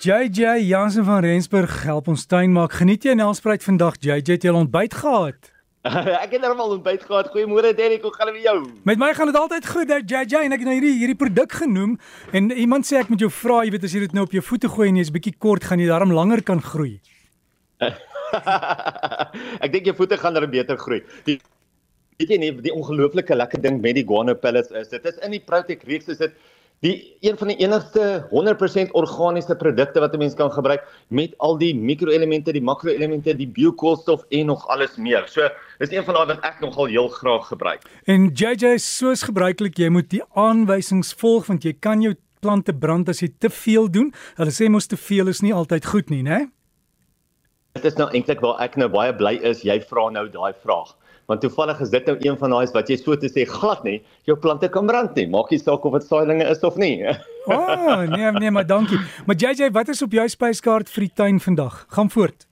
JJ Jansen van Rensburg help ons tuin maak. Geniet jy Nelspruit vandag? JJ het jy ontbyt gehad? ek het normaal ontbyt gehad. Goeiemôre Derek, hoe gaan dit met jou? Met my gaan dit altyd goed, JJ, en ek het nou hierdie hierdie produk genoem en iemand sê ek moet jou vra, jy weet as jy dit nou op jou voete gooi en jy's bietjie kort, gaan jy daarom langer kan groei. ek dink jou voete gaan dan beter groei. Die weet jy nie die ongelooflike lekker ding met die guano pellets is. Dit is in die Protect reeks is dit die een van die enigste 100% organiese produkte wat 'n mens kan gebruik met al die mikroelemente, die makroelemente, die biokoolstof en nog alles meer. So, dis een van daai wat ek nogal heel graag gebruik. En JJ soos gebruiklik, jy moet die aanwysings volg want jy kan jou plante brand as jy te veel doen. Hulle sê mos te veel is nie altyd goed nie, né? Dit is nou eintlik waar ek nou baie bly is jy vra nou daai vraag want toevallig is dit nou een van daai wat jy so te sê glad nie jou plante kan brand nie. Maak nie saak of dit saailinge is of nie. O oh, nee nee maar dankie. Maar JJ wat is op jou spyskaart vir die tuin vandag? Gaan voort.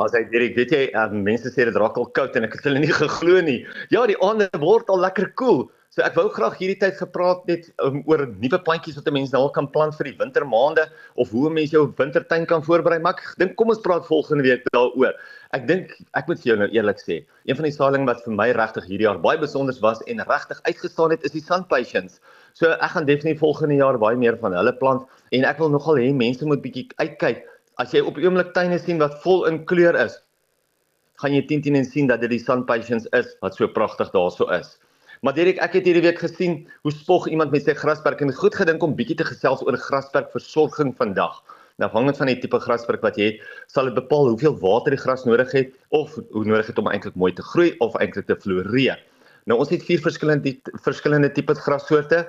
As hy direk weet jy uh, mense sê dit raak al koud en ek het hulle nie geglo nie. Ja die aande word al lekker koel. cool. So ek wou graag hierdie tyd gepraat net um, oor nuwe plantjies wat 'n mens nou kan plant vir die wintermaande of hoe 'n mens jou wintertuin kan voorberei. Maar ek dink kom ons praat volgende week daaroor. Ek dink ek moet vir jou nou eerlik sê, een van die saailinge wat vir my regtig hierdie jaar baie besonder was en regtig uitgestaan het, is die Sun Patience. So ek gaan definitief volgende jaar baie meer van hulle plant en ek wil nogal hê mense moet bietjie uitkyk. As jy op die oomblik tuine sien wat vol in kleur is, gaan jy teen teen en sien dat dit die Sun Patience is wat so pragtig daarso is. Maar Derek, ek het hierdie week gesien hoe spog iemand met sy grasperk en goed gedink om bietjie te gesels oor grasperkversorging vandag. Nou hangend van die tipe grasperk wat jy het, sal dit bepaal hoeveel water die gras nodig het of hoe nodig het om eintlik mooi te groei of eintlik te floreer. Nou ons het vier verskillende verskillende tipe grassoorte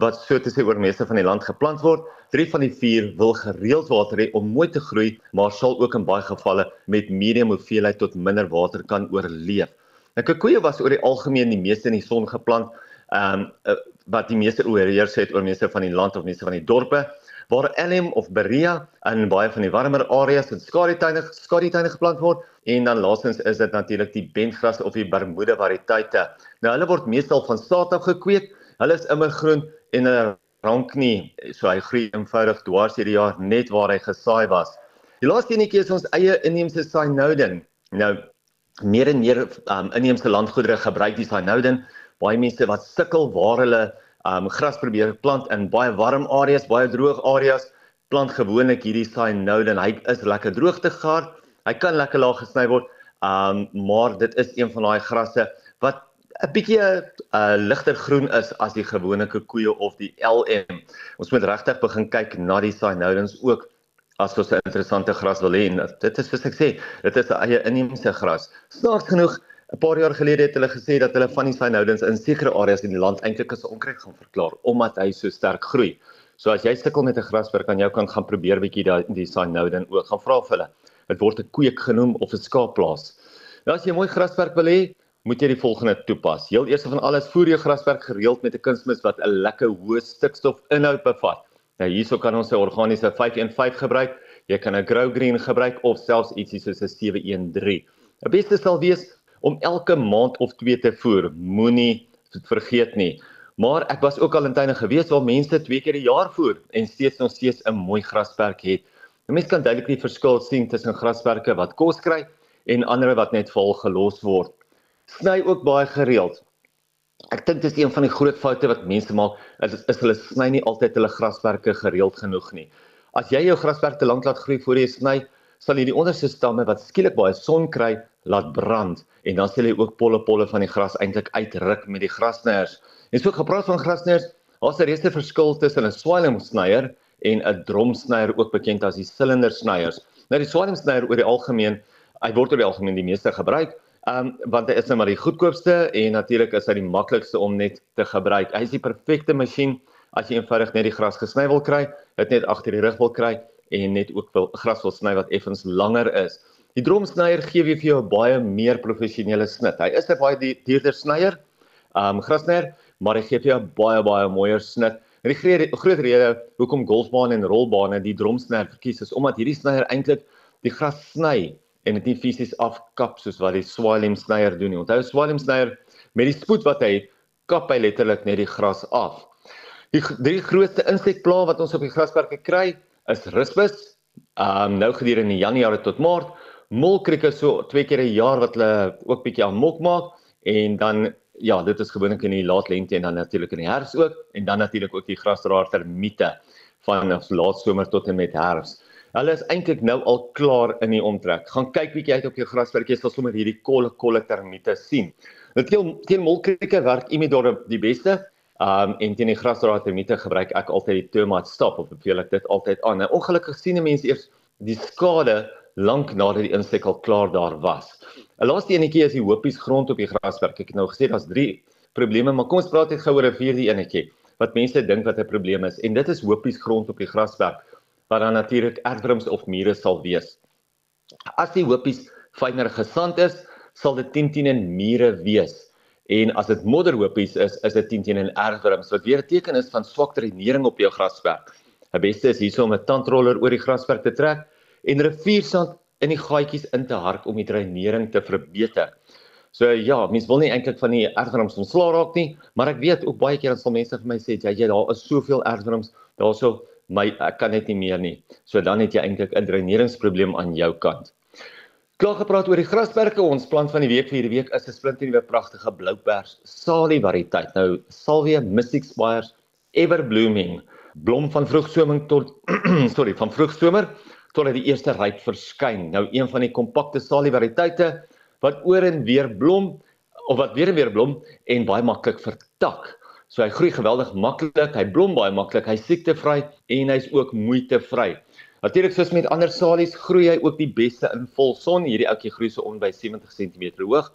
wat so te sê oor meeste van die land geplant word. Drie van die vier wil gereeld water hê om mooi te groei, maar sal ook in baie gevalle met medium hoeveelheid tot minder water kan oorleef. Nou koekoeie was oor die algemeen die meeste in die son geplant. Ehm um, wat die meeste oorheers het oor meeste van die land of meeste van die dorpe waar elm of berea in baie van die warmer areas en skadutuine skadutuine geplant word en dan laastens is dit natuurlik die bentgras of die bermuda variëteite. Nou hulle word meestal van saad af gekweek. Hulle is immergroen en hulle rank nie so hy groei eenvoudig dwars hierdie jaar net waar hy gesaai was. Die laaste enetjie is ons eie inheemse cynodin. Nou meer en meer um, inheemse landgoedere gebruik die cynodin. Baie mense wat sukkel waar hulle um, gras probeer plant in baie warm areas, baie droog areas, plant gewoonlik hierdie cynodin. Hy is lekker droogtegehard. Hy kan lekker laag gesny word. Um maar dit is een van daai grasse wat 'n bietjie 'n uh, ligter groen is as die gewone koeie of die LM. Ons moet regtig begin kyk na die cynodins ook as ons 'n interessante gras wil hê dit is soos ek sê, dit is 'n eie inheemse gras. Snaaks genoeg, 'n paar jaar gelede het hulle gesê dat hulle van die synodens in sekere areas in die land eintlik as onkruid gaan verklaar omdat hy so sterk groei. So as jy sukkel met 'n grasperk, kan jou kan gaan probeer bietjie daai die synoden ook gaan vra vir hulle. Dit word 'n kweek genoem of 'n skaapplaas. Nou as jy 'n mooi grasperk wil hê, moet jy die volgende toepas. Heel eers van alles voer jou grasperk gereeld met 'n kunsmis wat 'n lekker hoë stikstofinhoud bevat. Nou hierso kan ons 'n organiese 515 gebruik. Jy kan 'n Grow Green gebruik of selfs ietsie soos 'n 713. 'n Beste sal wees om elke maand of twee te voer. Moenie vergeet nie. Maar ek was ook al in tuine gewees waar mense twee keer 'n jaar voer en steeds nog steeds 'n mooi grasperk het. Mense kan duidelik die verskil sien tussen grasperke wat kos kry en ander wat net vol gelos word. Sny ook baie gereeld. Ek dink dis een van die groot foute wat mense maak, is, is hulle sny nie altyd hulle grasperke gereeld genoeg nie. As jy jou grasperk te lank laat groei voor jy sny, sal jy die onderste stamme wat skielik baie son kry, laat brand en dan sal jy ook polle polle van die gras eintlik uitruk met die grasnyers. En so gepraat van grasnyers, daar's 'n reuse verskil tussen 'n swaalimsnyer en 'n dromsnyer ook bekend as die silindersnyers. Nou die swaalimsnyer oor die algemeen, hy word oor die algemeen die meeste gebruik Ehm um, want hy is nou maar die goedkoopste en natuurlik is hy die maklikste om net te gebruik. Hy is die perfekte masjien as jy eenvoudig net die gras gesny wil kry, dit net agter die rug wil kry en net ook wil gras wil sny wat effens langer is. Die dromsnyer gee weer vir jou 'n baie meer professionele snit. Hy is 'n baie duurder snyer, ehm um, grasnyer, maar hy gee vir jou 'n baie baie mooier snit. En die groot rede hoekom golfbane en rolbane die dromsnyer verkies is omdat hierdie snyer eintlik die gras sny en dit nie fisies afkap soos wat die Swalem snyer doen nie. Onthou Swalem snyer met die spoed wat hy kap hy letterlik net die gras af. Die drie grootste insekplaae wat ons op die grasperke kry is Ehm um, nou gedurende Januarie tot Maart. Molkrieke so twee keer 'n jaar wat hulle ook bietjie aan mok maak en dan ja, dit is gewoonlik in die laat lente en dan natuurlik in die herfs ook en dan natuurlik ook die grasdraer termiete van laat somer tot en met herfs. Hulle is eintlik nou al klaar in die omtrek. Gaan kyk bietjie uit op jou grasperkie, jy sal sommer hierdie kolle kolle termiete sien. Dit teen teen molkrieke werk Imidor die beste. Um en teen die grasdraer termiete gebruik ek altyd die Termite stop of beveel ek dit altyd aan. Nou ongelukkig sien mense eers die skade lank nadat die insek al klaar daar was. 'n Laaste enetjie is die hopies grond op die grasperk. Ek het nou gesê daar's 3 probleme, maar kom ons praat net gou oor 'n vierde enetjie wat mense dink wat 'n probleem is en dit is hopies grond op die grasperk wat dan natuurlik erwdrums of mure sal wees. As die hopies fyner gesand is, sal dit 10 teen in mure wees. En as dit modderhopies is, is dit 10 teen in erwdrums wat weer 'n teken is van swak drenering op jou grasperk. Die beste is hierso om 'n tandroller oor die grasperk te trek en riviersand in die gaatjies in te hark om die drenering te verbeter. So ja, mens wil nie eintlik van die erwdrums ontslaa raak nie, maar ek weet ook baie keer dan sal mense vir my sê, "Ja, jy daar is soveel erwdrums, daarso my ek kan net nie meer nie. So dan het jy eintlik 'n dreneringsprobleem aan jou kant. Klaar gepraat oor die grasperke. Ons plant van die week vir hierdie week is 'n splinternuwe pragtige bloupers salie variëteit. Nou Salvia Mystic Spires Ever Blooming, blom van vroegsomer tot sorry, van vroegsomer tot hy die eerste ryp verskyn. Nou een van die kompakte salie variëteite wat oor en weer blom of wat weer en weer blom en baie maklik vertak. So hy groei geweldig maklik, hy blom baie maklik, hy's siektevry en hy's ook moeitevry. Natuurlik soos met ander salies groei hy ook die beste in volson. Hierdie ouetjie groei so om by 70 cm hoog,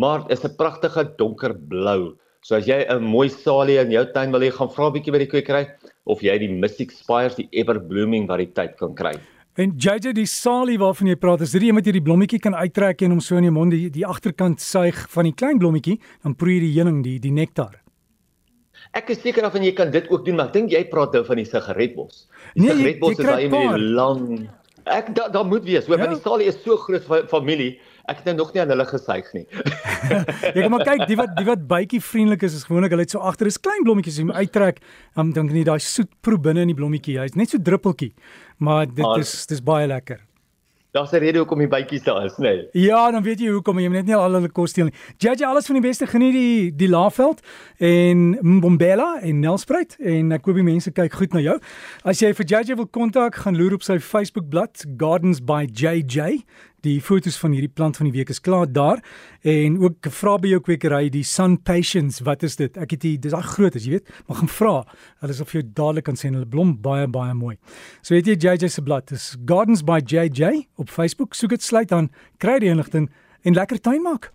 maar is 'n pragtige donkerblou. So as jy 'n mooi salie in jou tuin wil hê, gaan vra 'n bietjie by die kwekery of jy die Mystic Spires, die ever blooming variëteit kan kry. En JJ die salie waarvan jy praat, is dit die een wat jy die blommetjie kan uittrek en hom so in jou mond die, die agterkant suig van die klein blommetjie, dan proe jy die heuning, die die nektar. Ek is seker of jy kan dit ook doen, maar ek dink jy praat nou van die sigaretbos. Die nee, sigaretbos is daai met die lang Ek daar da moet wees, hoor, ja. want die salie is so groot familie. Ek het nou nog nie aan hulle gesuig nie. Jy kan maar kyk, die wat die wat bytjie vriendelik is, is gewoonlik hulle het so agter is klein blommetjies moet uittrek, um, dan kan jy daai soet proe binne in die blommetjie. Hy's net so druppeltjie, maar dit ah, is dis baie lekker. Daar's 'n rede hoekom die bytjies daar is, nê. Nee. Ja, dan weet jy hoekom jy net nie al hulle kos steel nie. JJ alles van die beste geniet die die Laaveld en Mbombela en Nelspruit en ek hoop die mense kyk goed na jou. As jy vir JJ wil kontak, gaan loer op sy Facebook bladsy Gardens by JJ die fotos van hierdie plant van die week is klaar daar. En ook vra by jou kwekery die Sun Patience wat is dit? Ek het hier dis al groot as jy weet. Maar gaan vra hulle is of jy dadelik kan sien hulle blom baie baie mooi. So weet jy JJ se blad dis Gardens by JJ op Facebook. Soek dit sluit aan kry die inligting en lekker tuin maak